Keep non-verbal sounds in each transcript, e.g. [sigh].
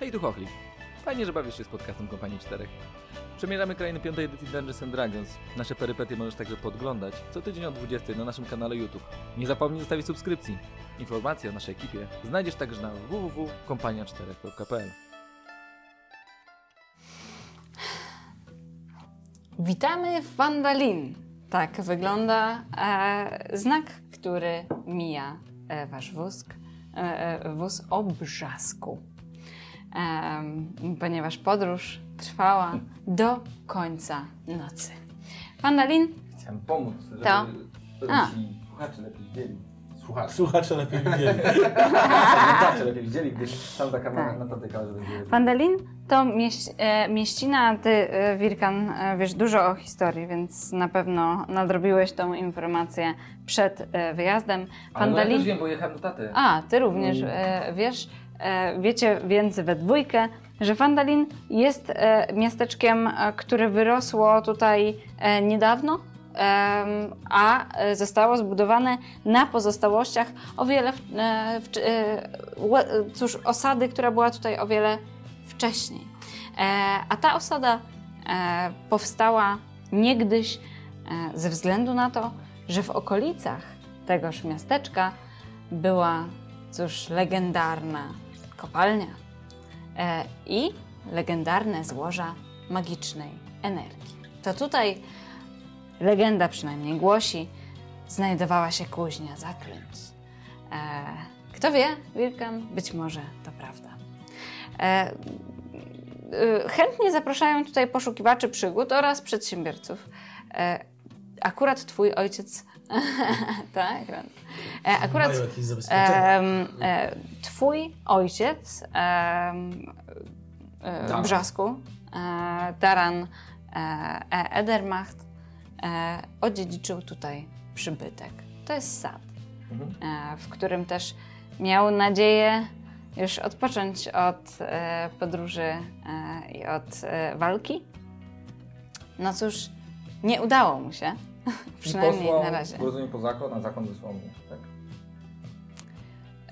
Hej, tu. Fajnie, że bawisz się z podcastem Kompanii 4. Przemierzamy krainy piątej edycji Dungeons Dragons. Nasze perypetie możesz także podglądać co tydzień o 20 na naszym kanale YouTube. Nie zapomnij zostawić subskrypcji. Informacje o naszej ekipie znajdziesz także na www.kompania4.pl Witamy w Wandalin. Tak wygląda e, znak, który mija e, wasz wóz, e, e, wóz ponieważ podróż trwała do końca nocy. Wandalin Chciałem pomóc, żeby, To? ci słuchacze lepiej widzieli. Słuchacze. Słuchacze lepiej widzieli. [laughs] [laughs] Słuchacze lepiej widzieli, gdyż tam taka Tak. naprawdę będzie... To mieś, e, mieścina, ty e, Wirkan e, wiesz dużo o historii, więc na pewno nadrobiłeś tą informację przed e, wyjazdem. Ale no ja też wiem, bo jechałem do taty. A, ty również e, wiesz, wiecie więc we dwójkę, że Wandalin jest e, miasteczkiem, e, które wyrosło tutaj e, niedawno, a e, zostało zbudowane na pozostałościach o wiele, e, e, e, cóż, osady, która była tutaj o wiele wcześniej. E, a ta osada e, powstała niegdyś e, ze względu na to, że w okolicach tegoż miasteczka była, cóż, legendarna kopalnia e, i legendarne złoża magicznej energii. To tutaj, legenda przynajmniej głosi, znajdowała się kuźnia zaklęć. E, kto wie, Wilkan, być może to prawda. E, y, chętnie zapraszają tutaj poszukiwaczy przygód oraz przedsiębiorców. E, akurat twój ojciec, [laughs] tak, e, akurat e, twój ojciec e. Brzasku, e, Daran e, Edermacht, odziedziczył tutaj przybytek. To jest sad, Mhm. w którym też miał nadzieję już odpocząć od podróży i od walki. No cóż, nie udało mu się. [laughs] Przynajmniej posłał, na razie. Rozumiem po zakon, a zakon wysłał mnie, tak?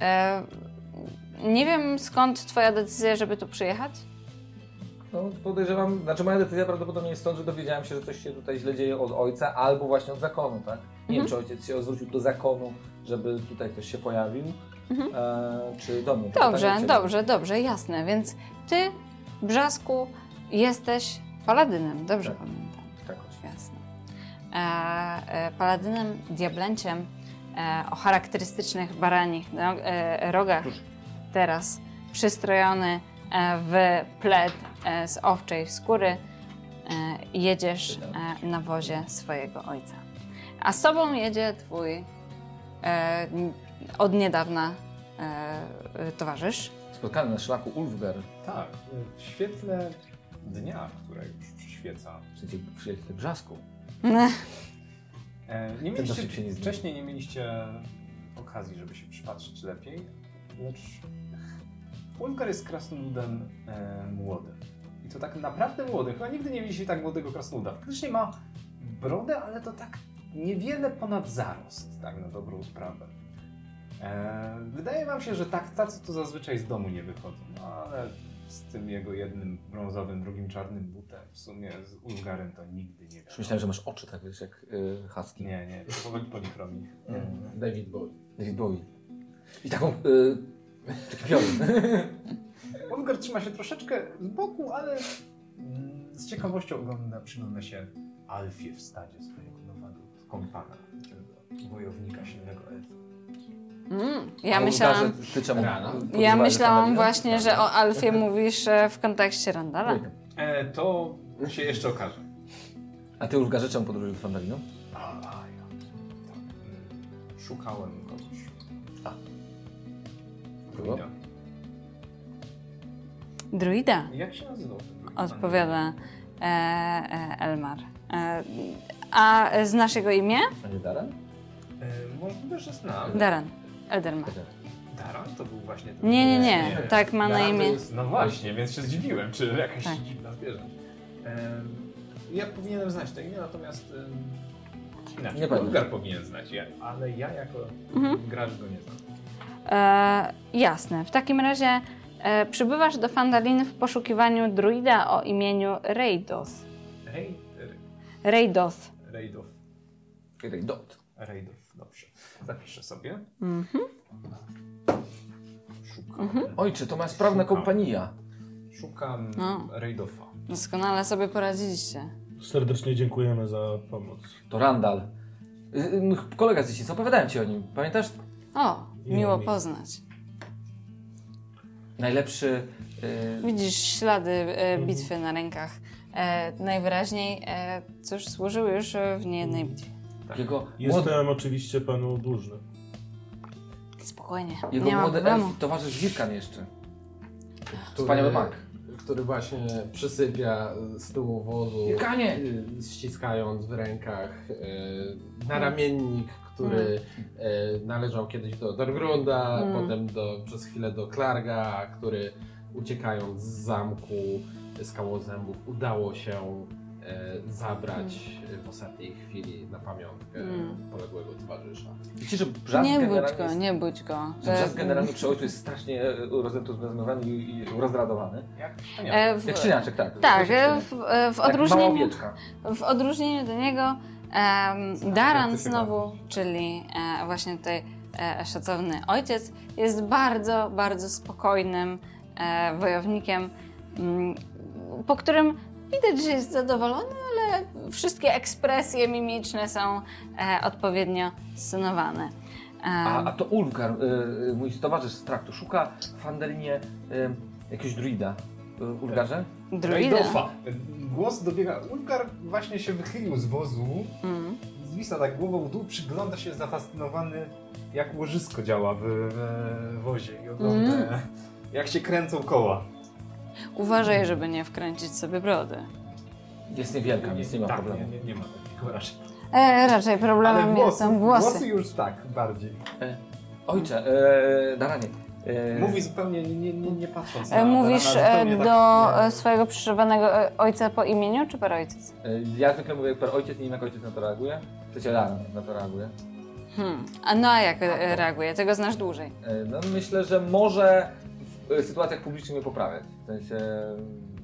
E, nie wiem skąd twoja decyzja, żeby tu przyjechać. No podejrzewam, znaczy moja decyzja prawdopodobnie jest stąd, że dowiedziałem się, że coś się tutaj źle dzieje od ojca albo właśnie od zakonu, tak? Nie wiem, czy ojciec się zwrócił do zakonu, żeby tutaj ktoś się pojawił, e, czy do mnie. Dobrze, Tak, dobrze, dobrze, jasne. Więc ty, Brzasku, jesteś paladynem, dobrze Tak. pamiętam. Paladynem, diablenciem e, o charakterystycznych baranich no, e, rogach, teraz przystrojony e, w pled e, z owczej skóry, e, jedziesz e, na wozie swojego ojca. A z tobą jedzie twój e, od niedawna e, e, towarzysz. Spotkany na szlaku Ulfgar, Tak, w świetle dnia, które już przyświeca. w przyjaciel brzasku. E, nie mieliście, się nie wcześniej nie mieliście okazji, żeby się przypatrzeć lepiej, lecz Ulgar jest krasnoludem e, młodym. I to tak naprawdę młodym. Chyba nigdy nie widzieliście tak młodego krasnoluda. Faktycznie ma brodę, ale to tak niewiele ponad zarost, tak na dobrą sprawę. E, wydaje wam się, że tak, tacy to zazwyczaj z domu nie wychodzą, no, ale z tym jego jednym brązowym, drugim czarnym butem, w sumie z Ulgarem to nigdy nie wiadomo. myślałem, że masz oczy tak, wiesz, jak y, husky. Nie, nie, to powoli polichromii. Mm. David Bowie. David Bowie. I taką... Y, taki. [laughs] Ulgar trzyma się troszeczkę z boku, ale mm, z ciekawością ogląda, przygląda się Alfie w stadzie swojego nowego kompana, tego wojownika silnego elfa. Mm, ja myślałam, Ty czemu? Rana. ja myślałam właśnie, że o Alfie mówisz e, w kontekście Randala. E, to się jeszcze okaże. A ty Ulfgarze czemu podróżujesz do Fandalinu? A, a ja. Tak, szukałem kogoś. A. Druida. Druida, Jak się nazywał odpowiada e, e, Elmar. E, a znasz jego imię? A nie Daran? E, możliwe, że znam. Daran. Eldermar. Daran to był właśnie ten... Nie, nie, nie. Tak ma na Daran imię. Jest, no właśnie, więc się zdziwiłem, czy jakaś Tak. dziwna zwierzę. Ja powinienem znać to imię, natomiast inaczej. Nie pamiętam. Ulgar powinien znać, ja, ale ja jako Mhm. gracz go nie znam. E, jasne. W takim razie e, przybywasz do Fandalin w poszukiwaniu druida o imieniu Reidos. Rej... Reidos. Rejdow. Dot. Rejdow, dobrze. Zapiszę sobie. Mhm. Szukam. Ojcze, to ma sprawna Szukam. kompania. Szukam No. Rejdofa. Doskonale sobie poradziliście. Serdecznie dziękujemy za pomoc. To Randall. Y, y, Kolega z dzieciństwa, opowiadałem ci o nim. Pamiętasz? O, miło Miło. poznać. Najlepszy... y, Widzisz ślady e, bitwy na rękach. E, najwyraźniej, e, cóż, służył już w niejednej bitwie. Jego młody, Jestem oczywiście panu dłużny. Spokojnie, jego nie młody elf, towarzysz Wirkan jeszcze. który, Wspaniały mak. który właśnie przysypia z tyłu wozu, Wirkanie! y, ściskając w rękach y, naramiennik, który y, należał kiedyś do Dorgrunda, Mm. potem do, przez chwilę do Klarga, który uciekając z zamku skałozębów udało się zabrać w ostatniej chwili na pamiątkę Mm. poległego towarzysza. Wiecie, że Brzask Nie budź generalnie go, jest- nie budź go. Że Brzask generalnie przy ojcu jest strasznie e, rozentuzjazmowany i, i rozradowany. Jak? E, w, Jak szczeniaczek, tak. tak, e, w, e, w, odróżnieniu, w odróżnieniu do niego em, Daran znowu, czyli e, właśnie tutaj e, szacowny ojciec, jest bardzo, bardzo spokojnym e, wojownikiem, mm, po którym widać, że jest zadowolony, ale wszystkie ekspresje mimiczne są e, odpowiednio stonowane. Em, A, a to Ulfgar, y, mój towarzysz z traktu, szuka w Fandelinie y, jakiegoś druida. Ulgarze? druida. Głos dobiega. Ulgar właśnie się wychylił z wozu. Mm. Zwisa tak głową w dół, przygląda się zafascynowany, jak łożysko działa w, w wozie i ogląda, Mm. jak się kręcą koła. Uważaj, żeby nie wkręcić sobie brody. Jest niewielka, więc nie ma tak, problemu. Nie, nie, nie ma takiego raczej. E, raczej problemem włosy, są włosy. włosy już tak, bardziej. Ojcze, e, Daranie. E, Mówi zupełnie nie, nie, nie, nie patrząc na E, Mówisz na- na- e, zupełnie do tak, e, swojego przyszłowanego e, ojca po imieniu, czy per ojciec? e, ja zwykle mówię per ojciec, nie wiem jak ojciec na to reaguje. Chcecie Laran na to reaguje. Hmm. A no a jak e, reaguje? Tego znasz dłużej. E, no myślę, że może w e, sytuacjach publicznych mnie poprawiać. W sensie,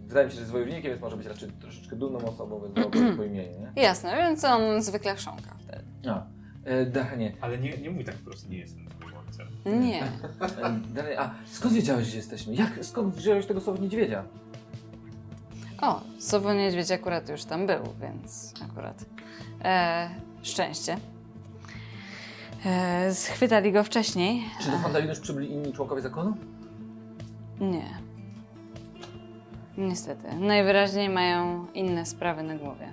wydaje mi się, że jest wojownikiem, więc może być raczej troszeczkę dumną osobą, więc [clears throat] po imieniu, nie? Jasne, więc on zwykle chrząka wtedy. A, e, Daranie, Ale nie, nie mówi tak wprost, nie jestem twoim ojcem. Nie. [laughs] e, Daranie, a skąd wiedziałeś, że jesteśmy? Jak, skąd wziąłeś tego słowa niedźwiedzia? O, Sowo Niedźwiedź akurat już tam był, więc akurat e, szczęście. E, schwytali go wcześniej. Czy do Fandalinu już przybyli inni członkowie zakonu? Nie. Niestety. Najwyraźniej mają inne sprawy na głowie.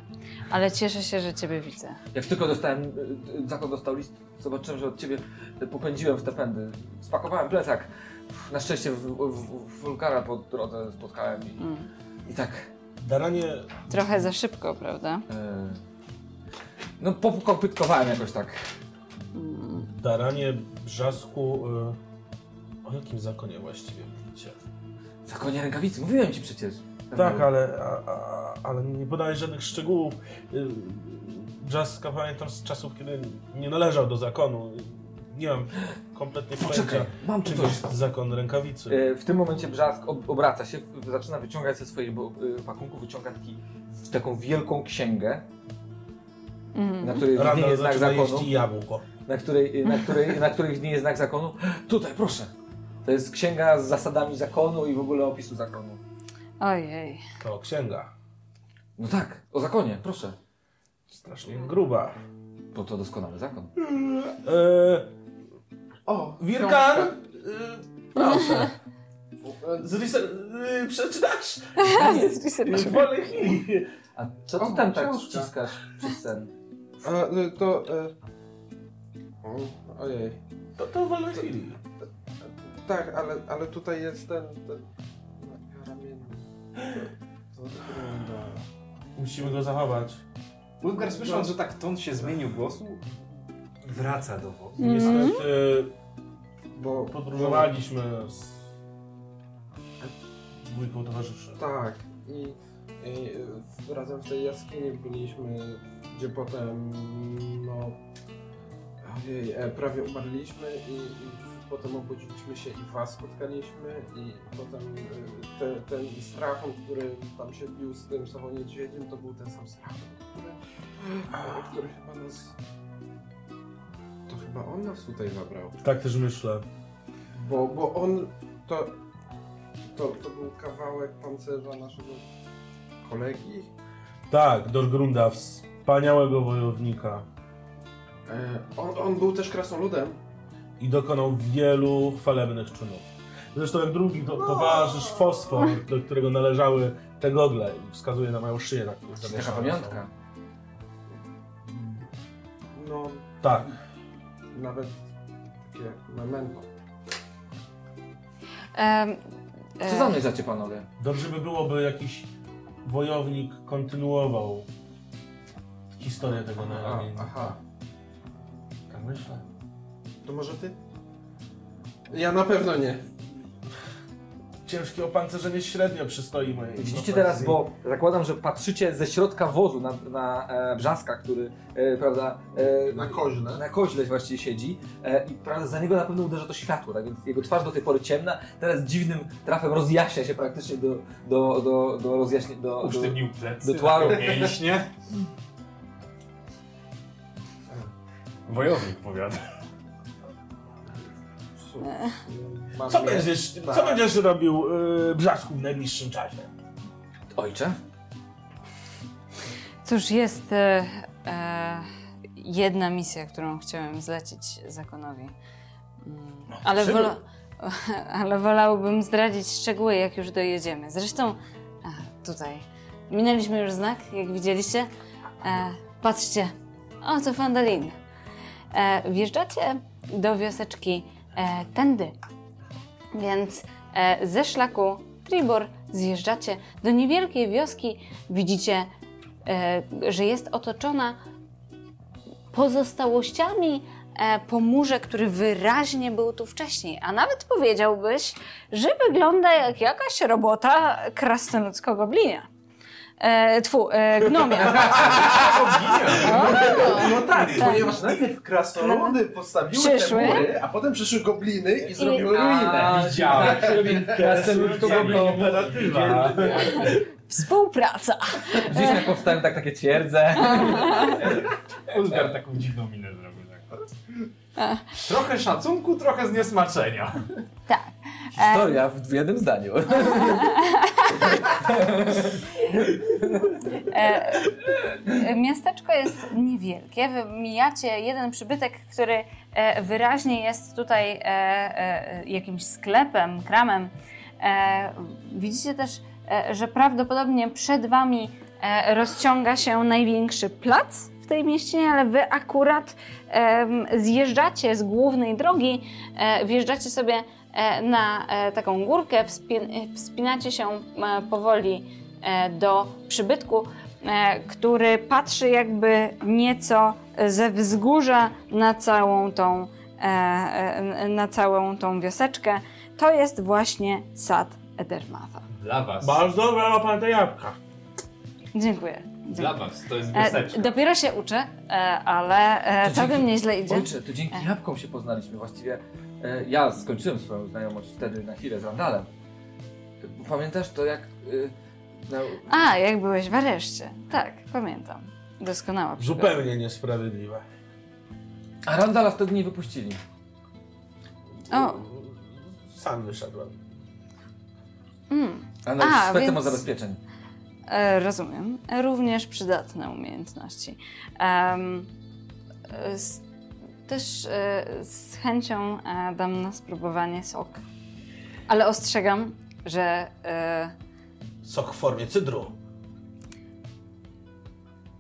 Ale cieszę się, że Ciebie widzę. Jak tylko dostałem, y, zakon dostał list, zobaczyłem, że od ciebie popędziłem w te pędy. Spakowałem plecak. Na szczęście w, w, w Wulkara po drodze spotkałem i, Mm. i tak. Daranie, Trochę za szybko, prawda? y, no popytkowałem jakoś tak. Mm. daranie brzasku. y, O jakim zakonie właściwie mówicie? W zakonie rękawicy, mówiłem ci przecież. Tak, ale, a, a, ale nie podałeś żadnych szczegółów. Y, Brzaska pamiętam z czasów, kiedy nie należał do zakonu. Nie mam kompletnie Poczekaj, pojęcia, mam tu czym coś. jest zakon rękawicy. Y, W tym momencie Brzask ob- obraca się, w- zaczyna wyciągać ze swojej bo- y, pakunku, wyciąga taki, taką wielką księgę, Mhm. na której Randall widnieje znak zaczyna zakonu. jeść jabłko. na której, na której, na której widnieje znak zakonu. Tutaj, proszę. To jest księga z zasadami zakonu i w ogóle opisu zakonu. Ojej. To księga. No tak, o zakonie, proszę. Strasznie gruba. Bo to doskonały zakon. E, O, Wirkan! Y, proszę. Zrys- y, przeczytasz? Zresearch. W wolnej chwili. A co ty O, tam tak książka. ściskasz przez sen? A, y, to... Y, o, ojej. To, to w wolnej chwili. Tak, ale, ale tutaj jest ten... ten ramienny. To, to wygląda... Musimy go zachować. Ulgar słysząc, że tak ton się zmienił głosu, wraca do wozu. Niestety Bo... podróżowaliśmy z dwójką towarzyszy. Tak. I, i razem w tej jaskini byliśmy, gdzie potem, no... Ojej, e, prawie umarliśmy i, i potem obudziliśmy się i was spotkaliśmy i potem y, te, ten strachon, który tam się bił z tym sobą niedźwiedziem, to był ten sam strachon, który, e, który chyba nas... To chyba on nas tutaj zabrał. Tak też myślę. Bo, bo on to, to, to był kawałek pancerza naszego kolegi. Tak, Dorgrunda, wspaniałego wojownika. E, on, on był też krasnoludem. I dokonał wielu chwalebnych czynów. Zresztą jak drugi to towarzysz fosfor, do którego należały te gogle. I wskazuje na moją szyję, której Taka pamiątka. No. Tak. nawet takie memento. Em, Co zamierzacie panowie? Dobrze by było, by jakiś wojownik kontynuował historię tego naramiennika. aha, Tak myślę. To może ty? Ja na pewno nie. Ciężkie opancerzenie średnio przystoi mojej Widzicie profesji. teraz, bo zakładam, że patrzycie ze środka wozu na, na e, Brzaska, który, e, prawda, e, Na koźle. na koźle właściwie siedzi e, i prawda, za niego na pewno uderza to światło, tak więc jego twarz do tej pory ciemna, teraz dziwnym trafem rozjaśnia się praktycznie do, do, do, do rozjaśnienia, do, do, Usztywnił plecy, do twaru. napiął mięśnie. [laughs] Wojownik powiada. Mam Co będziesz, tak. co będziesz robił yy, Brzasku w najbliższym czasie? Ojcze? Cóż, jest e, e, jedna misja, którą chciałem zlecić zakonowi. Mm, ale, czego? wola, [laughs] ale wolałbym zdradzić szczegóły, jak już dojedziemy. Zresztą a, tutaj minęliśmy już znak, jak widzieliście. E, patrzcie, o to Fandalin. E, wjeżdżacie do wioseczki tędy, więc e, ze szlaku Tribor zjeżdżacie do niewielkiej wioski. Widzicie e, że jest otoczona pozostałościami e, po murze, który wyraźnie był tu wcześniej. A nawet powiedziałbyś, że wygląda jak jakaś robota krasnoludzko-goblinia. E, tfu, e, gnomia. [laughs] No tak, ponieważ najpierw krasnoludy postawiły Przyszły. te mury, a potem przyszły gobliny i zrobiły ruinę. Widziałem. Kooperatywa. Współpraca. Gdzieś tak powstają tak, takie twierdze. Ulgar taką dziwną minę zrobił. Tak. Trochę szacunku, trochę zniesmaczenia. Tak. Historia w jednym zdaniu. [laughs] E, e, miasteczko jest niewielkie. Wy mijacie jeden przybytek, który e, wyraźnie jest tutaj jakimś sklepem, kramem. Widzicie też, że prawdopodobnie przed wami rozciąga się największy plac w tej mieścinie, ale wy akurat zjeżdżacie z głównej drogi, wjeżdżacie sobie na taką górkę, wspin- wspinacie się powoli do przybytku, e, który patrzy jakby nieco ze wzgórza na całą tą, e, e, na całą tą wioseczkę. To jest właśnie sad Edermatha. Dla was. Bardzo dobra ma pan te jabłka. Dziękuję. Dla was. To jest E, wioseczka. dopiero się uczę, e, ale e, To całkiem dzięki- nieźle idzie. Ojcze, to dzięki jabłkom się poznaliśmy. Właściwie e, ja skończyłem swoją znajomość wtedy na chwilę z Randalem. Pamiętasz to jak... Na, A, jak byłeś w areszcie. Tak, pamiętam. Doskonała przygoda. Zupełnie niesprawiedliwe. a Randala wtedy nie wypuścili. O, Sam wyszedłem. mm, Ale A, z kwestią więc- zabezpieczeń. e, rozumiem. Również przydatne umiejętności. E, z, też e, z chęcią e, dam na spróbowanie sok. Ale ostrzegam, że Sok w formie cydru.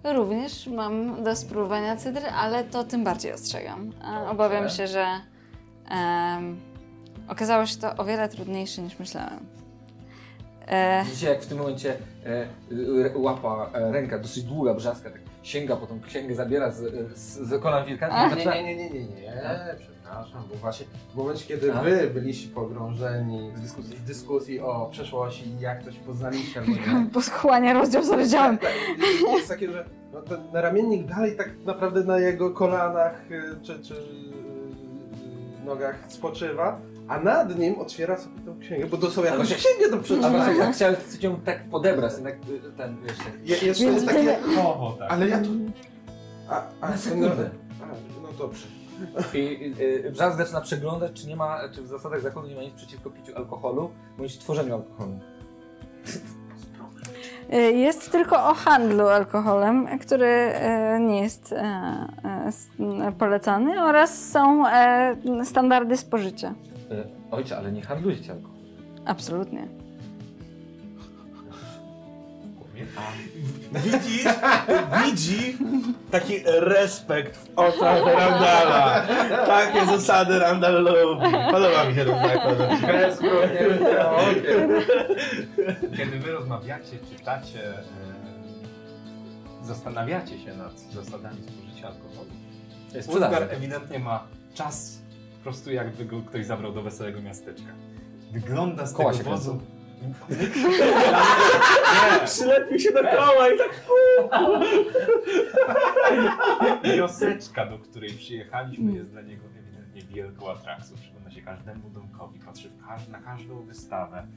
również mam do spróbowania cydry, ale to tym bardziej ostrzegam. E, obawiam się, że em, okazało się to o wiele trudniejsze niż myślałem. E, Widzicie jak w tym momencie e, e, łapa, e, ręka dosyć długa, brzaska, tak sięga po tą księgę, zabiera z, z, z kolan wilka A, Nie, zaczyna... nie, nie, nie, nie, nie, przepraszam, bo właśnie w momencie, kiedy A? wy byliście pogrążeni W dyskusji. w dyskusji o przeszłości i jak się poznaliście, [laughs] Poschłania rozdział za rozdziałem. Tak, tak, jest takie, że no, ten ramiennik dalej tak naprawdę na jego kolanach, y, czy, czy y, nogach spoczywa, a nad nim otwiera sobie tą księgę, bo to są jakąś księgę do A przeczytania. właśnie tak chciałem cię tak podebrać, tak y, ten, wiesz, tak. Je, jeszcze jest takie... Tak. Ale ja tu... A, a, Na no, a, no dobrze. I y, Brzask zaczyna przeglądać, czy nie ma, czy w zasadach zakonu nie ma nic przeciwko piciu alkoholu, bądź tworzeniu alkoholu. E, Jest tylko o handlu alkoholem, który e, nie jest polecany oraz są standardy spożycia. Y, Ojcze, ale nie handlujcie alkoholem. Absolutnie. Widzisz? Widzi taki respekt w oczach Randala. Takie zasady Randall lubi. Podoba mi się ten zakon. Kiedy wy rozmawiacie, czytacie, e, zastanawiacie się nad zasadami spożycia alkoholu, sprzedaż. ewidentnie ma czas po prostu jakby go ktoś zabrał do wesołego miasteczka. Wygląda z Koła tego się wozu... [laughs] Przylepił się do koła i tak... [laughs] Wioseczka, do której przyjechaliśmy, jest dla niego ewidentnie wielką atrakcją. Przygląda się każdemu domkowi, patrzy na każdą wystawę.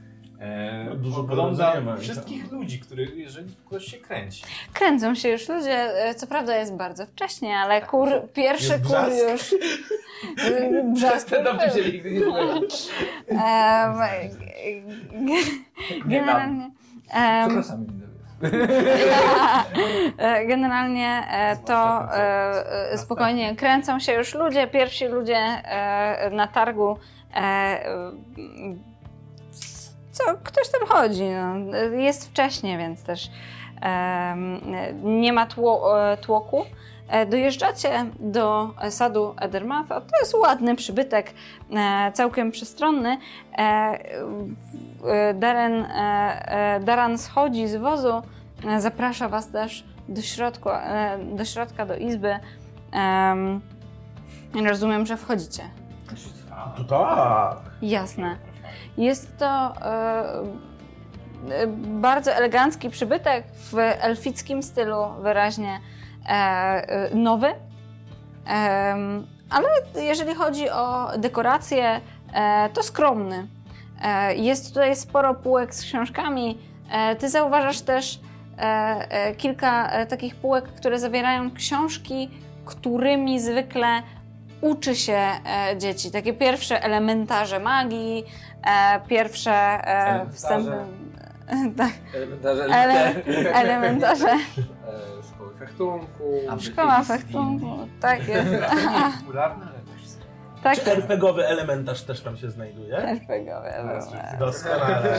E, dużo ogląda wszystkich ludzi, który, jeżeli ktoś się kręci. Kręcą się już ludzie, e, co prawda jest bardzo wcześnie, ale kur, pierwszy Jest kur już... [laughs] e, Brzask. Ten dom się nigdy nie ge- Generalnie... Przepraszam. [laughs] E, Generalnie e, to e, e, spokojnie kręcą się już ludzie, pierwsi ludzie e, na targu. Co ktoś tam chodzi? No. Jest wcześnie, więc też nie ma tło, e, tłoku. E, Dojeżdżacie do sadu Edermatha. To jest ładny przybytek, e, całkiem przestronny. Darren, Daran schodzi z wozu, zaprasza Was też do, środku, do środka, do izby. Em, Rozumiem, że wchodzicie. To tak. Jasne. Jest to e, e, bardzo elegancki przybytek w elfickim stylu, wyraźnie e, e, nowy. Em, ale jeżeli chodzi o dekoracje, e, to skromny. E, jest tutaj sporo półek z książkami. E, ty zauważasz też e, e, kilka e, takich półek, które zawierają książki, którymi zwykle uczy się e, dzieci. Takie pierwsze elementarze magii, e, pierwsze e, Elementarze. wstępy. [laughs] Tak, Elementarze. ele, [laughs] elementarze. E, Szkoły fechtunku. Szkoła fechtunku. Tak jest. [laughs] Popularne. Tak. Czy RPGowy elementarz też tam się znajduje? RPGowe. Doskonale. [laughs]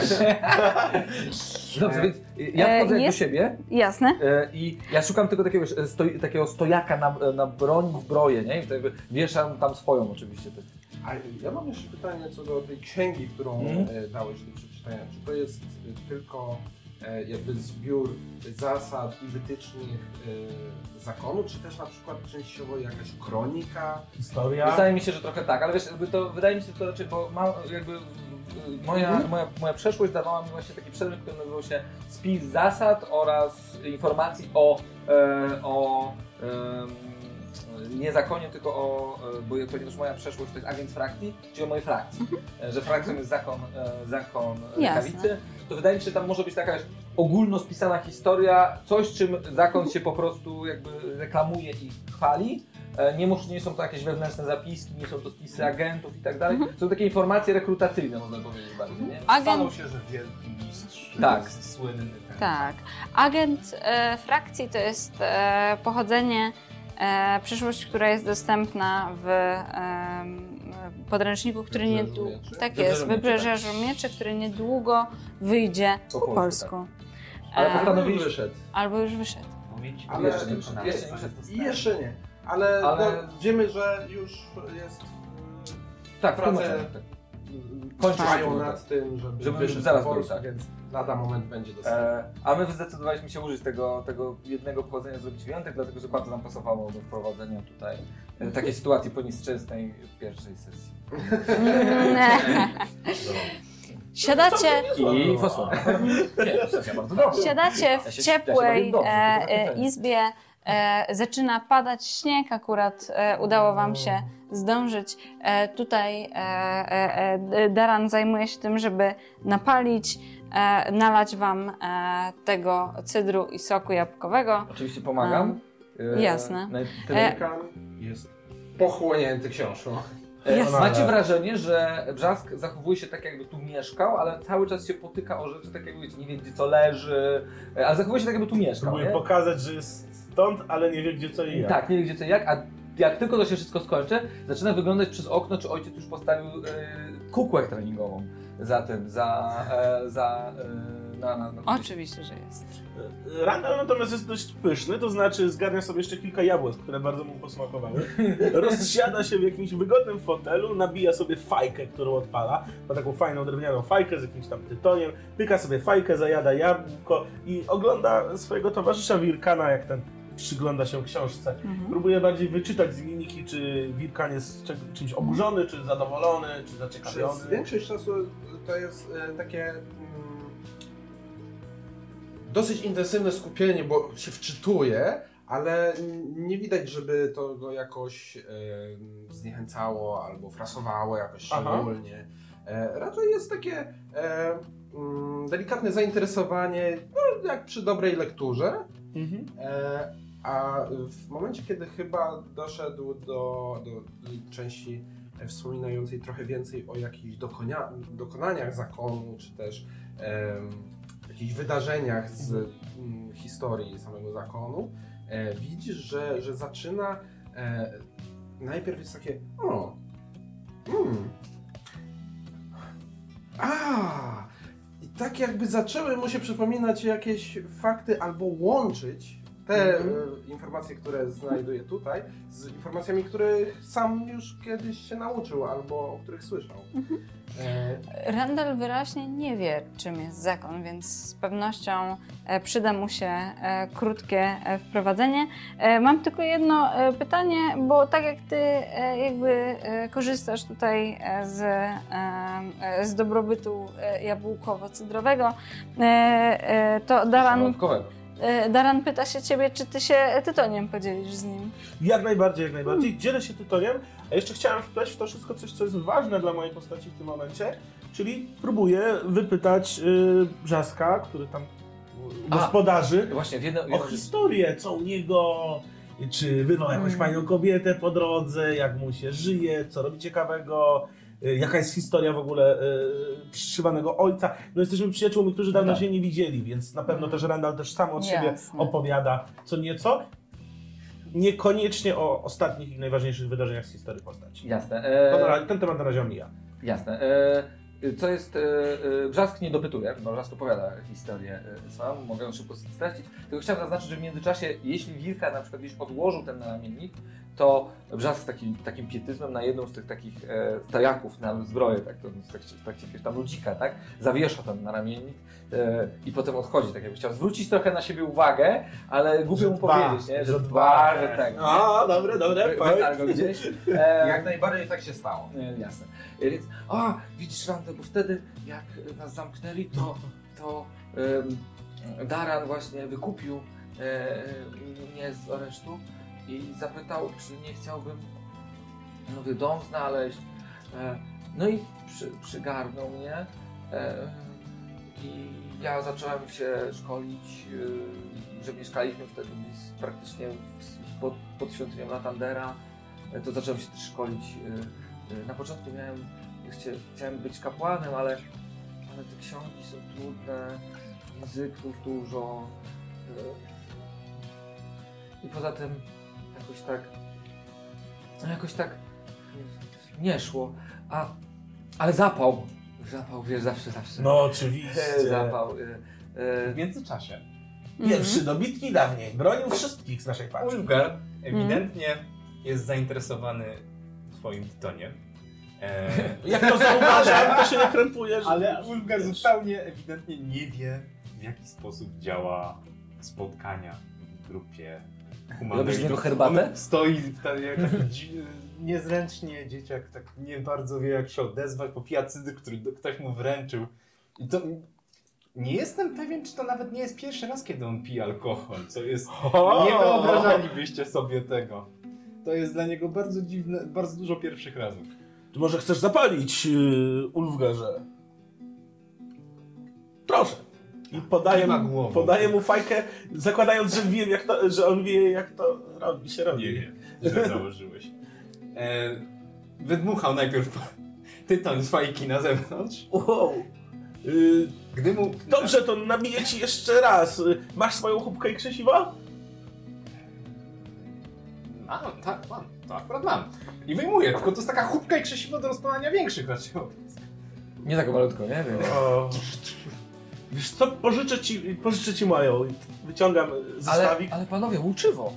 Dobrze, więc ja E, wchodzę do siebie Jasne. e, i ja szukam tylko takiego, wiesz, stoi, takiego stojaka na, na broń, zbroję, nie? I to jakby wieszam tam swoją oczywiście. też. A ja mam jeszcze pytanie co do tej księgi, którą e, dałeś do przeczytania. Czy to jest e, tylko e, jakby zbiór zasad i wytycznych e, zakonu, czy też na przykład częściowo jakaś kronika? Historia. Wydaje mi się, że trochę tak, ale wiesz, jakby to, wydaje mi się to raczej, bo ma, jakby moja, Mhm. moja, moja przeszłość dawała mi właśnie taki przedmiot, który nazywał się spis zasad oraz informacji o, e, o nie zakonie, tylko o, e, bo ponieważ moja przeszłość to jest agent frakcji, czyli o mojej frakcji, e, że frakcją jest zakon, e, zakon rękawicy, to wydaje mi się, że tam może być taka ogólno spisana historia, coś czym zakon się po prostu jakby reklamuje i chwali, Nie, mus, nie są to jakieś wewnętrzne zapiski, nie są to spisy agentów i tak dalej. Są takie informacje rekrutacyjne, można powiedzieć bardziej. Nie? Agent się, że wielki mistrz Tak. jest słynny. Ten. Tak. Agent e, frakcji to jest e, pochodzenie, przyszłość, która jest dostępna w e, podręczniku, który nie Wybrzeżu Mieczy? tak jest, Mieczy, Wybrzeżu Mieczy, który niedługo wyjdzie Po po polsku, polsku. Ale E, postanowiliśmy- wyszedł. albo już wyszedł. Ale jeszcze nie. Jeszcze nie jeszcze nie. Ale, Ale- No, wiemy, że już jest. Tak, w tłumaczeniu, tak. Trwają nad tym, żeby, Żeby wyszedł zaraz polsku, tak. więc lada moment będzie dostępny. E, a my zdecydowaliśmy się użyć tego, tego jednego pochodzenia zrobić wyjątek, dlatego że bardzo nam pasowało do wprowadzenia tutaj e, takiej [laughs] sytuacji poniszczęsnej w pierwszej sesji. [laughs] Siadacie, I fosfor. Dobra. siadacie w ciepłej e, e, izbie e, zaczyna padać śnieg, akurat e, udało Wam się zdążyć. E, tutaj e, e, e, Daran zajmuje się tym, żeby napalić, e, nalać Wam e, tego cydru i soku jabłkowego. Oczywiście pomagam. E, jasne. na- E, tyle- Kan jest pochłonięty książką. E, Jasne. Macie wrażenie, że Brzask zachowuje się tak, jakby tu mieszkał, ale cały czas się potyka o rzeczy, tak jakby wiecie, nie wie, gdzie co leży, e, ale zachowuje się tak, jakby tu mieszkał. Próbuję Nie? pokazać, że jest stąd, ale nie wie gdzie co i jak. Tak, nie wie, gdzie co i jak, a jak tylko to się wszystko skończy, zaczyna wyglądać przez okno, czy ojciec już postawił e, kukłę treningową za tym, za... E, za e, na, na, na, Oczywiście, że jest. Randall natomiast jest dość pyszny, to znaczy zgarnia sobie jeszcze kilka jabłek, które bardzo mu posmakowały. [laughs] Rozsiada się w jakimś wygodnym fotelu, nabija sobie fajkę, którą odpala. Ma taką fajną drewnianą fajkę z jakimś tam tytoniem. Pyka sobie fajkę, zajada jabłko i ogląda swojego towarzysza Wirkana, jak ten przygląda się książce. Mhm. Próbuje bardziej wyczytać z mimiki, czy Wirkan jest czymś oburzony, czy zadowolony, czy Przez zaciekawiony. większość czasu to jest e, takie mm, dosyć intensywne skupienie, bo się wczytuje, ale nie widać, żeby to go jakoś e, zniechęcało albo frasowało jakoś szczególnie. E, raczej jest takie e, mm, delikatne zainteresowanie, no, jak przy dobrej lekturze. Mhm. E, a w momencie, kiedy chyba doszedł do, do, części e, wspominającej trochę więcej o jakichś dokonia, dokonaniach zakonu, czy też em, jakichś wydarzeniach z mm, historii samego zakonu, e, widzisz, że, że zaczyna e, najpierw jest takie o, hmm, a, i tak jakby zaczęły mu się przypominać jakieś fakty albo łączyć te Mhm. e, informacje, które znajduje tutaj, z informacjami, których sam już kiedyś się nauczył albo o których słyszał. E, Randall wyraźnie nie wie, czym jest zakon, więc z pewnością e, przyda mu się e, krótkie wprowadzenie. Mam tylko jedno pytanie, bo tak jak ty jakby korzystasz tutaj z, z dobrobytu jabłkowo-cydrowego, to Daran. E, Daran pyta się ciebie, czy ty się tytoniem podzielisz z nim. Jak najbardziej, jak najbardziej. Dzielę się tytoniem, a jeszcze chciałem wpleść w to wszystko coś, co jest ważne dla mojej postaci w tym momencie, czyli próbuję wypytać yy, Brzaska, który tam A. gospodarzy, Właśnie, w jedno, o historię, co u niego, czy wyrwał jakąś Mm. fajną kobietę po drodze, jak mu się żyje, co robi ciekawego, jaka jest historia w ogóle y, przyszywanego ojca. No jesteśmy przyjaciółmi, którzy dawno tak. się nie widzieli, więc na pewno też Randall też sam od siebie Jasne. opowiada co nieco. Niekoniecznie o ostatnich i najważniejszych wydarzeniach z historii postaci. Jasne. To na E, ten temat na razie omija. jasne. E, co jest... E, e, Brzask nie dopytuje, bo Brzask opowiada historię e, sam, mogę ją szybko stracić. Tylko chciałem zaznaczyć, że w międzyczasie, jeśli Wilka na przykład gdzieś odłożył ten naramiennik, to Brzask z takim, takim pietyzmem na jedną z tych takich e, stajaków na zbroję, tak, to, w trakcie, w trakcie tam ludzika, tak, zawiesza ten naramiennik e, i potem odchodzi, tak jakby chciał zwrócić trochę na siebie uwagę, ale głupio mu dba, powiedzieć, nie? że że dba. że tak. A, dobre, dobre, wytarł go gdzieś. [laughs] E, Jak najbardziej tak się stało. Nie, jasne. E, Więc, a, widzisz Randę, bo wtedy jak e, nas zamknęli, to, to Daran właśnie wykupił e, mnie z aresztu i zapytał, czy nie chciałbym nowy dom znaleźć. E, no i przy, przygarnął mnie e, i ja zacząłem się szkolić, e, że mieszkaliśmy wtedy praktycznie pod, pod świątynią Latandera. To zacząłem się też szkolić. Na początku miałem, chcia, chciałem być kapłanem, ale, ale te książki są trudne, języków dużo. I poza tym jakoś tak, no jakoś tak nie szło. A, ale zapał, zapał, wiesz, zawsze, zawsze. No oczywiście. [laughs] Zapał. e, e, W międzyczasie Pierwszy do bitki dawniej. Bronił wszystkich z naszej paczki. Ulgar ewidentnie jest zainteresowany twoim tytoniem. E, [laughs] Jak to zauważam, to się nie krępuje. że- ale Ulgar zupełnie ewidentnie nie wie, w jaki sposób działa spotkania w grupie Robisz z niego herbatę? On stoi tak, jak taki [laughs] niezręcznie dzieciak, tak nie bardzo wie jak się odezwać, popija cydr, który ktoś mu wręczył. I to Nie jestem pewien, czy to nawet nie jest pierwszy raz, kiedy on pije alkohol, co jest... [laughs] Nie wyobrażalibyście sobie tego. To jest dla niego bardzo dziwne, bardzo dużo pierwszych razów. Czy może chcesz zapalić, yy, Ulfgarze? Proszę. I podaję, podaję mu fajkę, zakładając, że wiem, jak to, że on wie, jak to robi, się robi. Nie wiem, że założyłeś. E, wydmuchał najpierw tytoń z fajki na zewnątrz. Wow. Yy, Gdy mu... dobrze, to nabiję ci jeszcze raz. Masz swoją chubkę i krzesiwo? Mam, tak, mam. To akurat mam. I wyjmuję, tylko to jest taka chubka i krzesiwo do rozpalania większych raczej. Nie tak malutko, nie wiem. O. [laughs] Wiesz co, pożyczę ci, pożyczę ci moją. Wyciągam Ale, zestawik. ale panowie, łuczywo.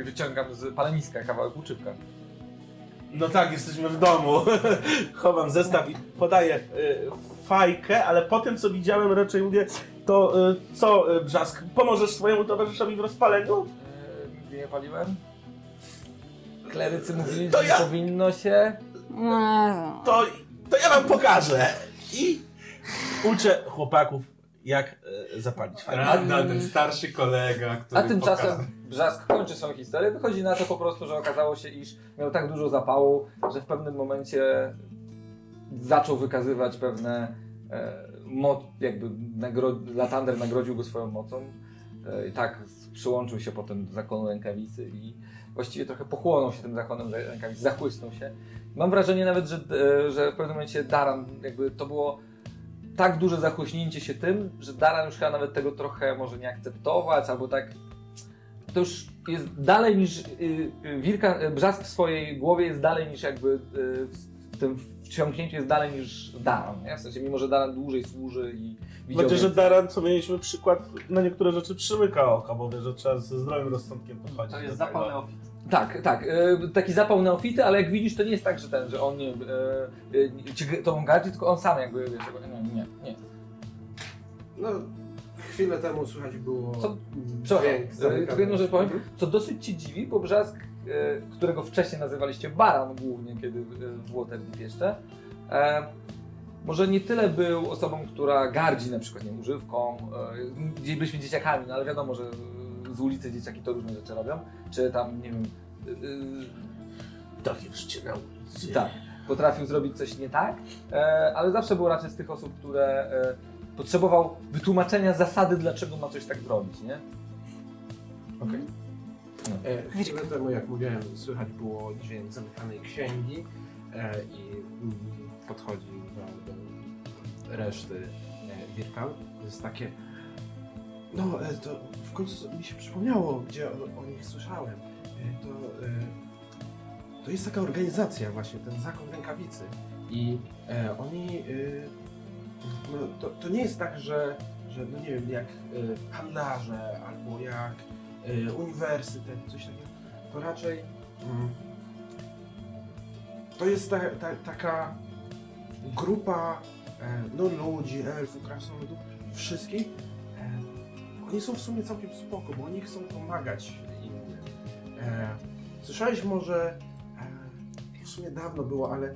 E, wyciągam z paleniska kawałek łuczywka. No tak, jesteśmy w domu. [laughs] Chowam zestaw i podaję y, fajkę, ale po tym co widziałem raczej mówię, to y, co y, Brzask, pomożesz swojemu towarzyszowi w rozpaleniu? E, nigdy nie paliłem. Klerycy mówili, To że ja- powinno się. To, to ja wam pokażę. I uczę chłopaków jak y, zapalić fajkę. Randall, ten starszy kolega, który A tymczasem pokazał- Brzask kończy swoją historię. Wychodzi na to po prostu, że okazało się, iż miał tak dużo zapału, że w pewnym momencie zaczął wykazywać pewne e, moc, jakby nagro, Latander nagrodził go swoją mocą. E, I tak przyłączył się potem do zakonu rękawicy i właściwie trochę pochłonął się tym zakonem rękawicy, zachłysnął się. Mam wrażenie nawet, że, e, że w pewnym momencie Daran, jakby to było tak duże zachłyśnięcie się tym, że Daran już chyba nawet tego trochę może nie akceptować, albo tak to już jest dalej niż y, y, Wilka, y, Brzask w swojej głowie jest dalej niż jakby w tym wciągnięciu jest dalej niż Daran, nie? W sensie mimo, że Daran dłużej służy i widział Będzie, że. Daran, co mieliśmy przykład, na niektóre rzeczy przymyka oka, bo wie, że trzeba ze zdrowym rozsądkiem podchodzić. To jest tego. zapał neofit. Tak, tak. y, taki zapał neofity, ale jak widzisz, to nie jest tak, że ten, że on nie, y, ci to gardzi, tylko on sam jakby, wiesz, nie, nie, nie. No, chwilę temu słychać było... Co- Przepraszam, zamykania tylko jedną rzecz powiem, Mhm. co dosyć ci dziwi, bo Brzask, którego wcześniej nazywaliście Baran głównie, kiedy w Waterdeep jeszcze, e, może nie tyle był osobą, która gardzi na przykład nie, wiem, używką, e, gdzie byliśmy dzieciakami, no ale wiadomo, że z ulicy dzieciaki to różne rzeczy robią, czy tam, nie wiem, y, y, Takie życie na ulicy. tak, potrafił zrobić coś nie tak, e, ale zawsze był raczej z tych osób, które e, potrzebował wytłumaczenia zasady, dlaczego ma coś tak zrobić, nie? Okej. E, chwilę temu, jak mówiłem, słychać było dźwięk zamykanej księgi e, i mm, podchodzi do, do reszty e, Wirkan. To jest takie... No, e, to w końcu mi się przypomniało, gdzie o, o nich słyszałem. E, to, e, to jest taka organizacja właśnie, ten Zakon Rękawicy. I oni... No, to, to nie jest tak, że, że no nie wiem, jak handlarze albo jak uniwersytet, coś takiego, to raczej mm, to jest ta, ta, taka grupa no, ludzi, elfów, krasnoludów, wszystkich. Oni są w sumie całkiem spoko, bo oni chcą pomagać innym. E, słyszałeś może, e, w sumie dawno było, ale e,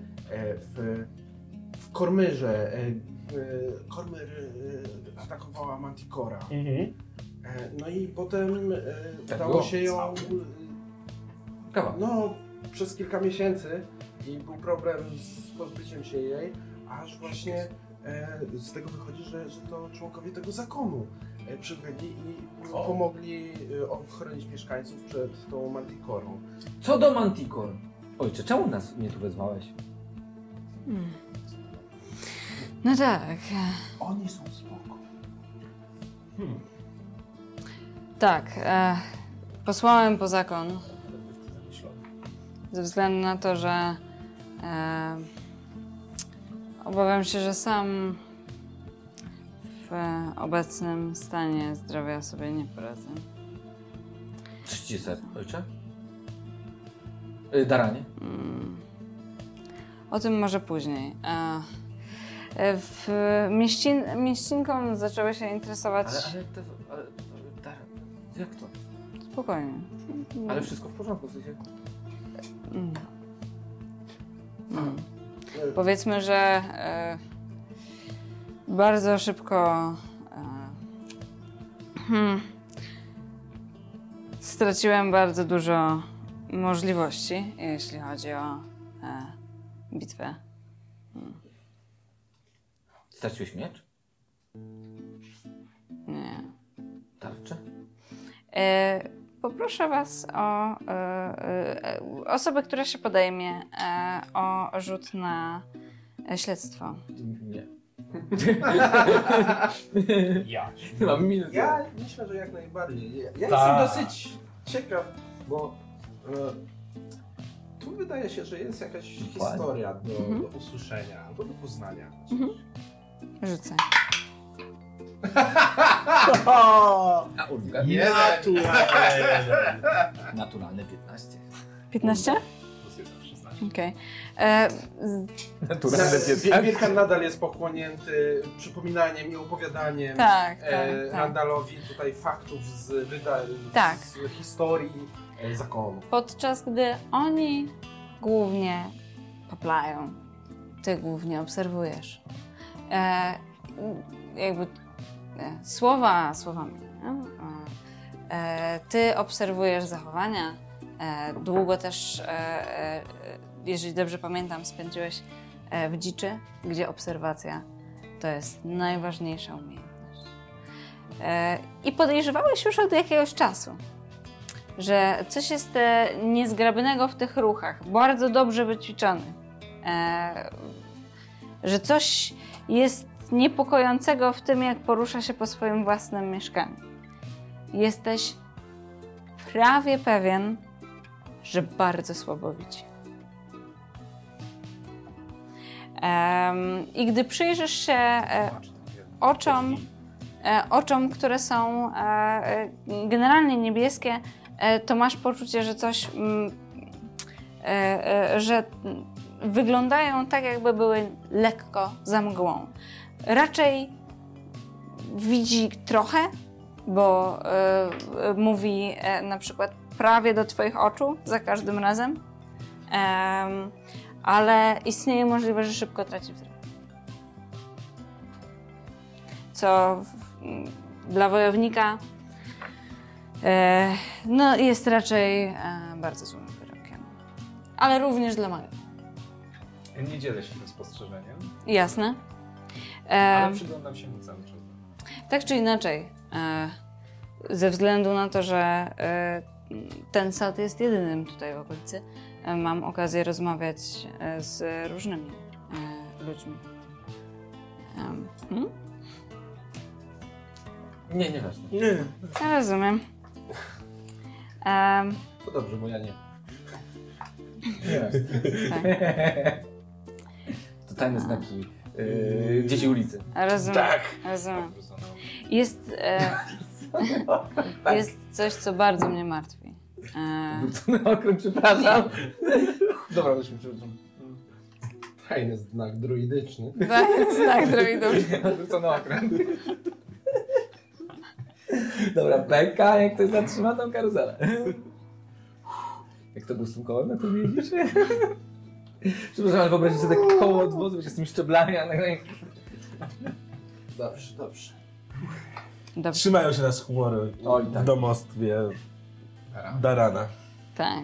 w, w Kormyrze, e, e, Kormyr e, atakowała Manticora. Mhm. E, No i potem e, Tak udało było. się ją Kawa. no, przez kilka miesięcy i był problem z pozbyciem się jej, aż właśnie e, z tego wychodzi, że, że to członkowie tego zakonu przybyli i O. pomogli e, ochronić mieszkańców przed tą mantikorą. Co do Manticore. Ojcze, czemu nas nie tu wezwałeś? Hmm. No tak. Oni są spoko. Hmm. Tak. E, posłałem po zakon ze względu na to, że e, obawiam się, że sam w obecnym stanie zdrowia sobie nie poradzę. Ser, ojcze? Y, Daranie? Mm. O tym może później. E, e, w mieścin, mieścinką zaczęły się interesować Ale, ale, to, ale, Daran, jak to? spokojnie. Ale wszystko w porządku, w sensie... Mm. Mm. Powiedzmy, że e, bardzo szybko e, Hmm. Straciłem bardzo dużo możliwości, jeśli chodzi o e, bitwę. Straciłeś miecz? Nie. Tarczę? E, poproszę Was o e, e, osobę, która się podejmie o rzut na śledztwo. Nie. [laughs] Ja. Mam minus. Ja myślę, że jak najbardziej. Ja, ja Tak. jestem dosyć ciekaw, bo e, tu wydaje się, że jest jakaś historia do, Mhm. do usłyszenia albo do poznania. Mhm. Rzucę. A Urwika? Naturalnie. Naturalne 15. 15? Plus jeden, 16. Okej. E, z- Naturalne Wie- Wilkan nadal jest pochłonięty przypominaniem i opowiadaniem Tak, tak, e, tak. Randalowi tutaj faktów z wydarzeń, Tak. z historii e, zakonu. Podczas gdy oni głównie paplają, ty głównie obserwujesz. E, jakby e, słowa słowami. nie? E, ty obserwujesz zachowania. E, długo też, e, e, jeżeli dobrze pamiętam, spędziłeś e, w dziczy, gdzie obserwacja to jest najważniejsza umiejętność. E, I podejrzewałeś już od jakiegoś czasu, że coś jest e, niezgrabnego w tych ruchach, bardzo dobrze wyćwiczony. Że coś jest niepokojącego w tym, jak porusza się po swoim własnym mieszkaniu. Jesteś prawie pewien, że bardzo słabo I gdy przyjrzysz się e, oczom, e, oczom, które są e, generalnie niebieskie, to masz poczucie, że coś, mm, że wyglądają tak, jakby były lekko za mgłą. Raczej widzi trochę, bo mówi na przykład prawie do Twoich oczu za każdym razem, Em, ale istnieje możliwość, że szybko traci wzrok. Co w, m, dla wojownika e, no, jest raczej e, bardzo złym wyrokiem. Ale również dla maga. Nie dzielę się tym spostrzeżeniem, Jasne. ale Em, przyglądam się mu cały czas. Tak czy inaczej, e, ze względu na to, że e, ten sad jest jedynym tutaj w okolicy, e, mam okazję rozmawiać e, z różnymi e, ludźmi. Hmm? Nie, nieważne. Nie. Ja rozumiem. Em, To dobrze, bo ja nie. Nieważne. tak, To tajne znaki yy, dzieci ulicy. rozumiem. Tak. Rozumiem. Wrzucono. Jest, e, [laughs] jest coś, co bardzo mnie martwi. [laughs] Wrócony okręt, przepraszam. [laughs] Dobra, weźmy, przepraszam. Fajny znak druidyczny. [laughs] tak, znak droidów. Wrócony okręt. Dobra, beka, jak ktoś zatrzyma tą karuzelę. Jak to był z tym kołem, jak to jeździsz? Przepraszam, ale wyobraźcie sobie takie koło od wozu, wiecie, z tymi szczeblami, a. Dobrze, dobrze. Dobrze, Trzymają się nas humory Oj, w tak. domostwie Darana. tak.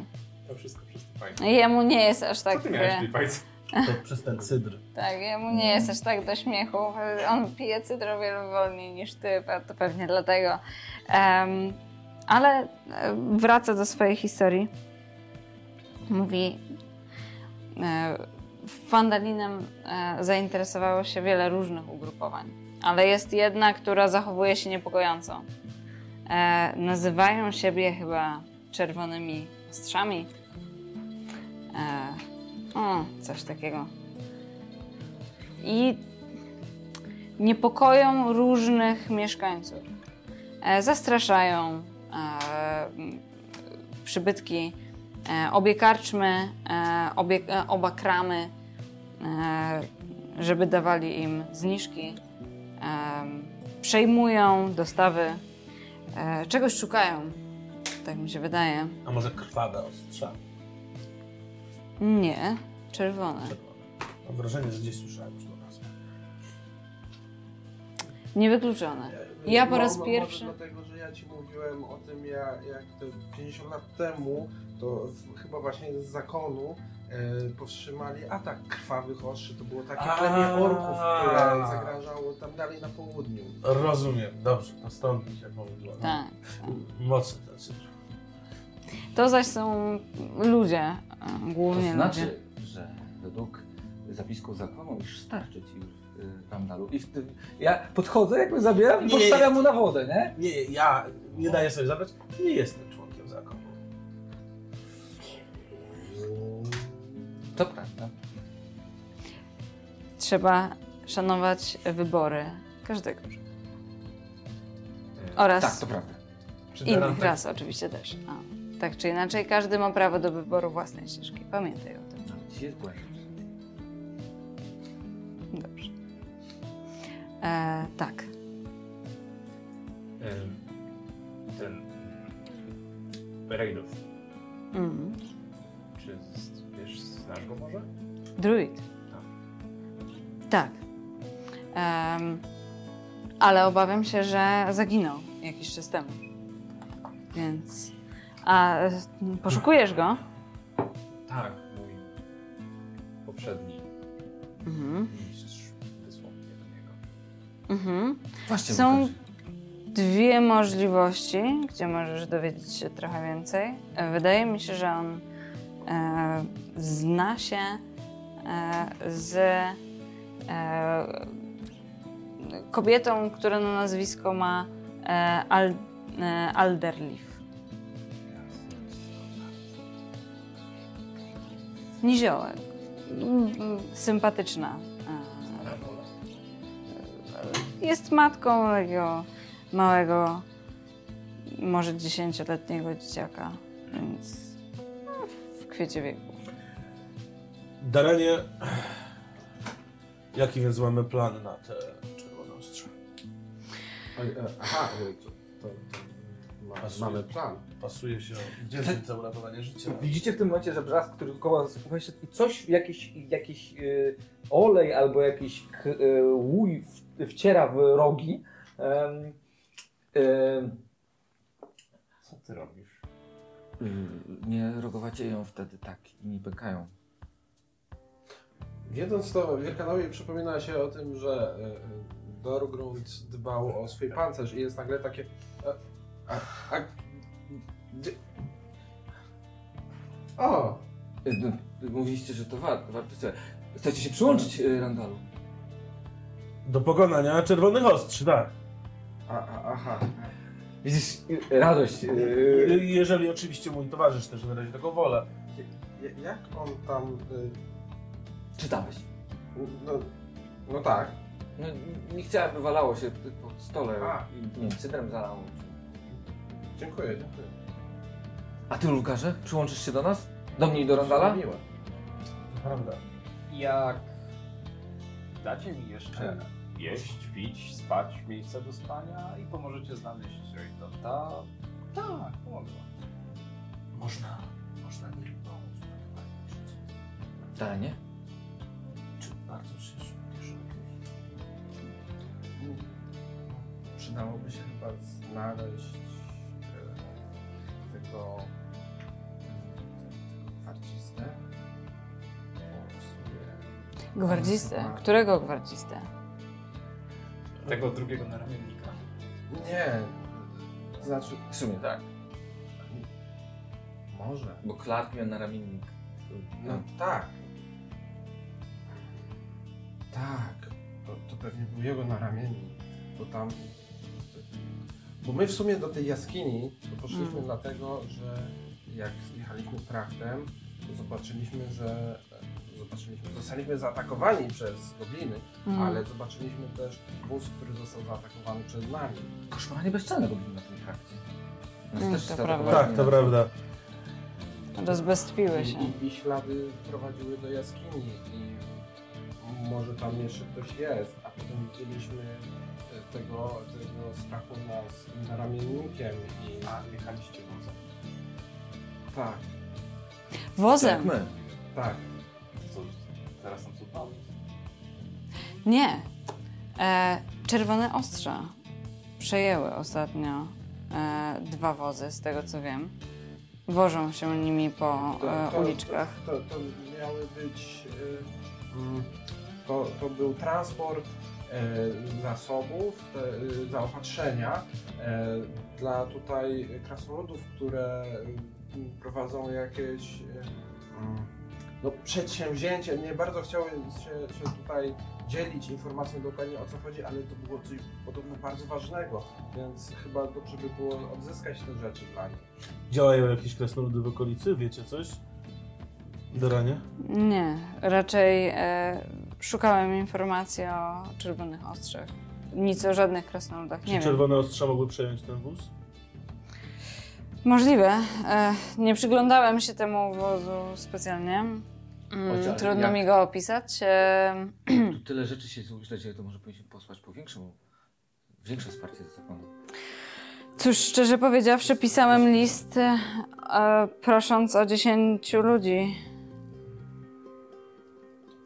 To wszystko przez te fajne. Jemu nie jest aż tak... Co ty miałeś e? To przez ten cydr. Tak, jemu nie jest aż tak do śmiechu. On pije cydr o wiele wolniej niż ty, to pewnie dlatego. Em, ale e, wraca do swojej historii. Mówi, e, Wandalinem e, zainteresowało się wiele różnych ugrupowań, ale jest jedna, która zachowuje się niepokojąco. E, nazywają siebie chyba czerwonymi ostrzami. E, o, coś takiego. I niepokoją różnych mieszkańców. E, zastraszają e, przybytki, e, obie karczmy, e, obie, oba kramy, żeby dawali im zniżki. Przejmują dostawy, e, czegoś szukają, tak mi się wydaje. A może krwawe ostrza? Nie, czerwone. Mam wrażenie, że gdzieś słyszałem już to nazwę. Niewykluczone. Nie, Ja po raz pierwszy- Może dlatego, że ja ci mówiłem o tym, jak, jak te 50 lat temu, to w, chyba właśnie z zakonu powstrzymali atak krwawych ostrzy. To było takie plemię orków, które zagrażało tam dalej na południu. Rozumiem, dobrze, to stąd się pomyliło. Tak. Mocno tacy. To zaś są ludzie, e, głównie To znaczy, ludzie. że według zapisków zakonu już starczy ci już w Randalu. I w tym, ja podchodzę, jakby zabieram i podstawiam mu na wodę, nie? Nie, ja nie daję sobie zabrać, nie jestem członkiem To prawda. Trzeba szanować wybory każdego E, oraz Tak, to prawda. Innych tak- ras oczywiście też. A, tak czy inaczej, każdy ma prawo do wyboru własnej ścieżki. Pamiętaj o tym. No. Dobrze. E, tak. Em, Ten... Rejdów. Mm. Czy z- znasz go może? Druid. Tak. Em, ale obawiam się, że zaginął jakiś czas temu. Więc. A poszukujesz go? Tak, mój poprzedni Mhm. mistrz wysłał mnie do niego. Mhm. Właśnie, Są dwie możliwości, gdzie możesz dowiedzieć się trochę więcej. Wydaje mi się, że on zna się e, z e, kobietą, która na nazwisko ma e, Al, e, Alderleaf. Niziołek. Sympatyczna. E, Jest matką takiego małego, może dziesięcioletniego dzieciaka, więc kwiecie wieku. Darenie, jaki więc mamy plan na te czerwone ostrze? Oj, e, Aha, e, to, to, to ma, Pasuje. mamy plan. Pasuje się dziewczynce uratowanie życia. Widzicie w tym momencie, że blask, który koło was się i coś, jakiś, jakiś y, olej albo jakiś k- y, łój w, wciera w rogi. Em, Co ty robisz? Y, nie rogowacie ją wtedy tak i nie pękają. Wiedząc to, Wielkanowi przypomina się o tym, że e, e, Dorgrund dbał o swój pancerz i jest nagle takie... A, a, a, gdzie... O! Y, no, Mówiliście, że to warto. warto sobie. Chcecie się przyłączyć y, Randalu? Do pokonania czerwonych ostrzy, tak. A, a, aha. Widzisz, radość. y, Jeżeli oczywiście mój towarzysz też wyrazi taką wolę. J- Jak on tam... y, czytałeś. No, no tak. No, nie chciałem, by walało się po stole. A. i, Nie wiem, cydrem zalało. Dziękuję, dziękuję. A ty, Lukarze, przyłączysz się do nas? Do mnie i do Randala? Miłe. Prawda. Jak dacie mi jeszcze jeść, pić, spać, miejsce do spania i pomożecie znaleźć Raydota, tak, pomogę wam. Można, można mi pomóc w uratowaniu życia. Tak, nie? Czy bardzo się śpieszy? Przydałoby się chyba znaleźć e, tego Gwardzistę? A. Którego gwardzistę? Tego drugiego naramiennika. Nie, to znaczy, W sumie tak. może. Bo Clark miał na ramiennik. No tak. Tak, to, to pewnie był jego naramiennik, bo tam... Bo my w sumie do tej jaskini to poszliśmy Mm. dlatego, że jak jechaliśmy trachtem, to zobaczyliśmy, że... Zobaczyliśmy, zostaliśmy zaatakowani przez gobliny, Mm. ale zobaczyliśmy też wóz, który został zaatakowany przez nami. Koszmarnie bezczelnego byli na tym trakcie. Nas Mm, też to prawda. Tak, to na- prawda. Rozbestwiły się. I, i, ślady prowadziły do jaskini i może tam jeszcze ktoś jest, a potem widzieliśmy e, tego, tego strachu nas z tym ramiennikiem i... A, jechaliście wozem. Tak, Wozem? My. tak. Teraz tam są. Nie. E, czerwone ostrza przejęły ostatnio e, dwa wozy, z tego co wiem. Wożą się nimi po e, uliczkach. To, to, miały być. y, mm, To, to był transport e, zasobów, te, y, zaopatrzenia e, dla tutaj krasnoludów, które y, prowadzą jakieś y, mm, no, przedsięwzięcie. Nie bardzo chciały się, się tutaj dzielić informacją dokładnie o co chodzi, ale to było coś podobno bardzo ważnego, więc chyba dobrze by było odzyskać te rzeczy dla nich. Działają jakieś krasnoludy w okolicy? Wiecie coś? Doranie? Nie, raczej e, szukałem informacji o czerwonych ostrzach. Nic o żadnych krasnoludach Czy nie wiem. czerwone ostrza mogły przejąć ten wóz? Możliwe. E, nie przyglądałem się temu wozu specjalnie. Mm, trudno jak- mi go opisać. Tu tyle rzeczy się śledzi, to może powinniśmy posłać po większą, większe wsparcie ze zakonu. cóż, szczerze powiedziawszy, pisałem list e, prosząc o 10 ludzi.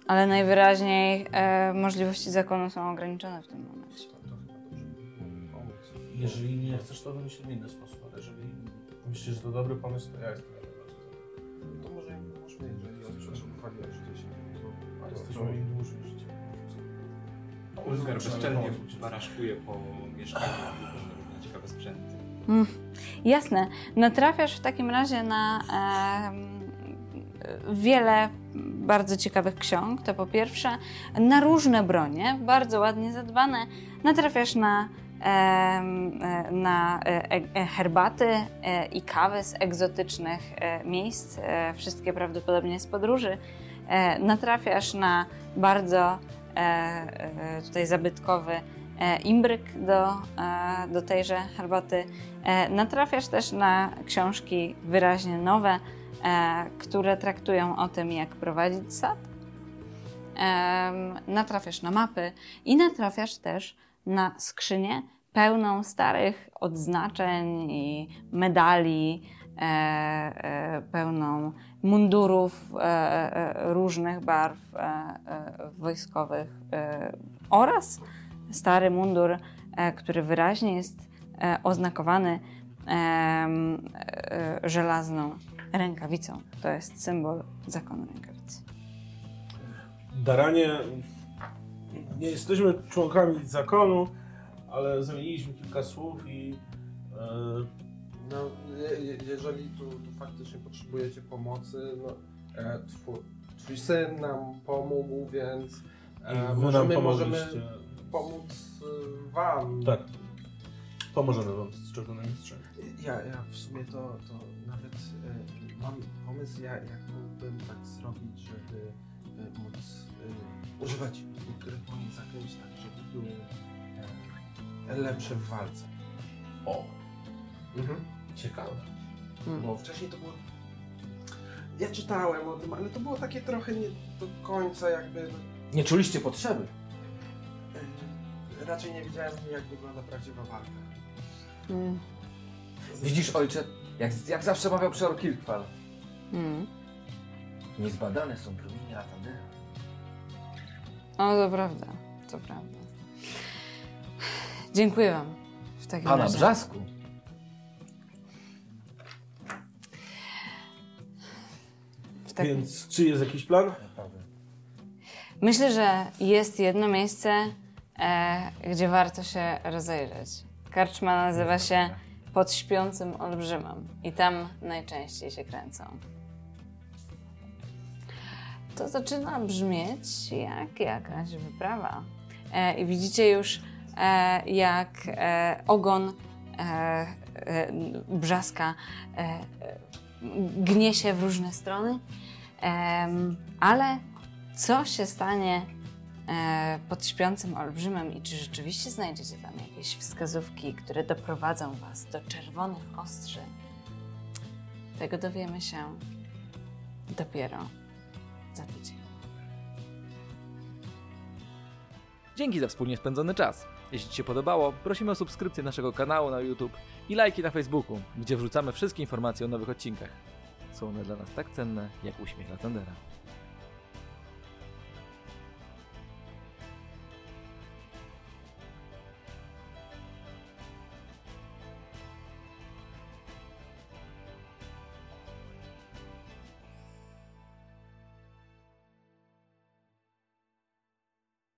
Ale najwyraźniej e, możliwości zakonu są ograniczone w tym momencie. Jeżeli nie chcesz, to wymyślimy inny sposób, ale jeżeli myślisz, że to dobry pomysł, to ja jestem to może im pomóżmy, jeżeli oni potrzebowali aż 10 A to, jesteśmy im dłużej życia. Ulgar bezczelnie baraszkuje po mieszkaniu, różne ciekawe sprzęty. Mm, jasne. Natrafiasz w takim razie na em, wiele bardzo ciekawych ksiąg. To po pierwsze, na różne bronie, bardzo ładnie zadbane. Natrafiasz na, em, e, na e, e, herbaty e, i kawy z egzotycznych e, miejsc, e, wszystkie prawdopodobnie z podróży. E, Natrafiasz na bardzo e, e, tutaj zabytkowy e, imbryk do, e, do tejże herbaty. E, Natrafiasz też na książki wyraźnie nowe, e, które traktują o tym, jak prowadzić sad. Natrafiasz na mapy i natrafiasz też na skrzynię pełną starych odznaczeń i medali, e, e, pełną mundurów e, e, różnych barw e, e, wojskowych oraz stary mundur, który wyraźnie jest oznakowany żelazną rękawicą. To jest symbol zakonu rękawicy. Daranie, nie jesteśmy członkami zakonu, ale zamieniliśmy kilka słów i e, No, je, je- jeżeli tu, tu faktycznie potrzebujecie pomocy, no, e, twój, twój syn nam pomógł, więc e, możemy, możemy pomóc e, wam. Tak. Pomożemy wam z czerwonymi strzemi. Ja, ja w sumie to, to nawet e, mam pomysł, ja, jak mógłbym tak zrobić, żeby e, móc używać niektórych moich zaklęć tak, żeby były e, lepsze w walce. O, Mhm. ciekawe. Bo wcześniej to było. Ja czytałem o tym, ale to było takie trochę nie do końca jakby. Nie czuliście potrzeby. e, Raczej nie wiedziałem, jak wygląda prawdziwa walka. Mm. Widzisz, ojcze, jak, jak zawsze mawiał przeor Kirkwall. Mm. Niezbadane są promienie Atandera. O, to prawda, to prawda. Dziękuję Wam w takim Pana razie. Brzasku. W takim... Więc czy jest jakiś plan? Myślę, że jest jedno miejsce, e, gdzie warto się rozejrzeć. Karczma nazywa się Pod śpiącym olbrzymem i tam najczęściej się kręcą. To zaczyna brzmieć jak jakaś wyprawa. E, I widzicie już, e, jak e, ogon e, e, brzaska e, e, gnie się w różne strony, Em, ale co się stanie e, pod śpiącym olbrzymem i czy rzeczywiście znajdziecie tam jakieś wskazówki, które doprowadzą Was do czerwonych ostrzy? Tego dowiemy się dopiero Dzięki za wspólnie spędzony czas. Jeśli Ci się podobało, prosimy o subskrypcję naszego kanału na YouTube i lajki na Facebooku, gdzie wrzucamy wszystkie informacje o nowych odcinkach. Są one dla nas tak cenne, jak uśmiech Latendera.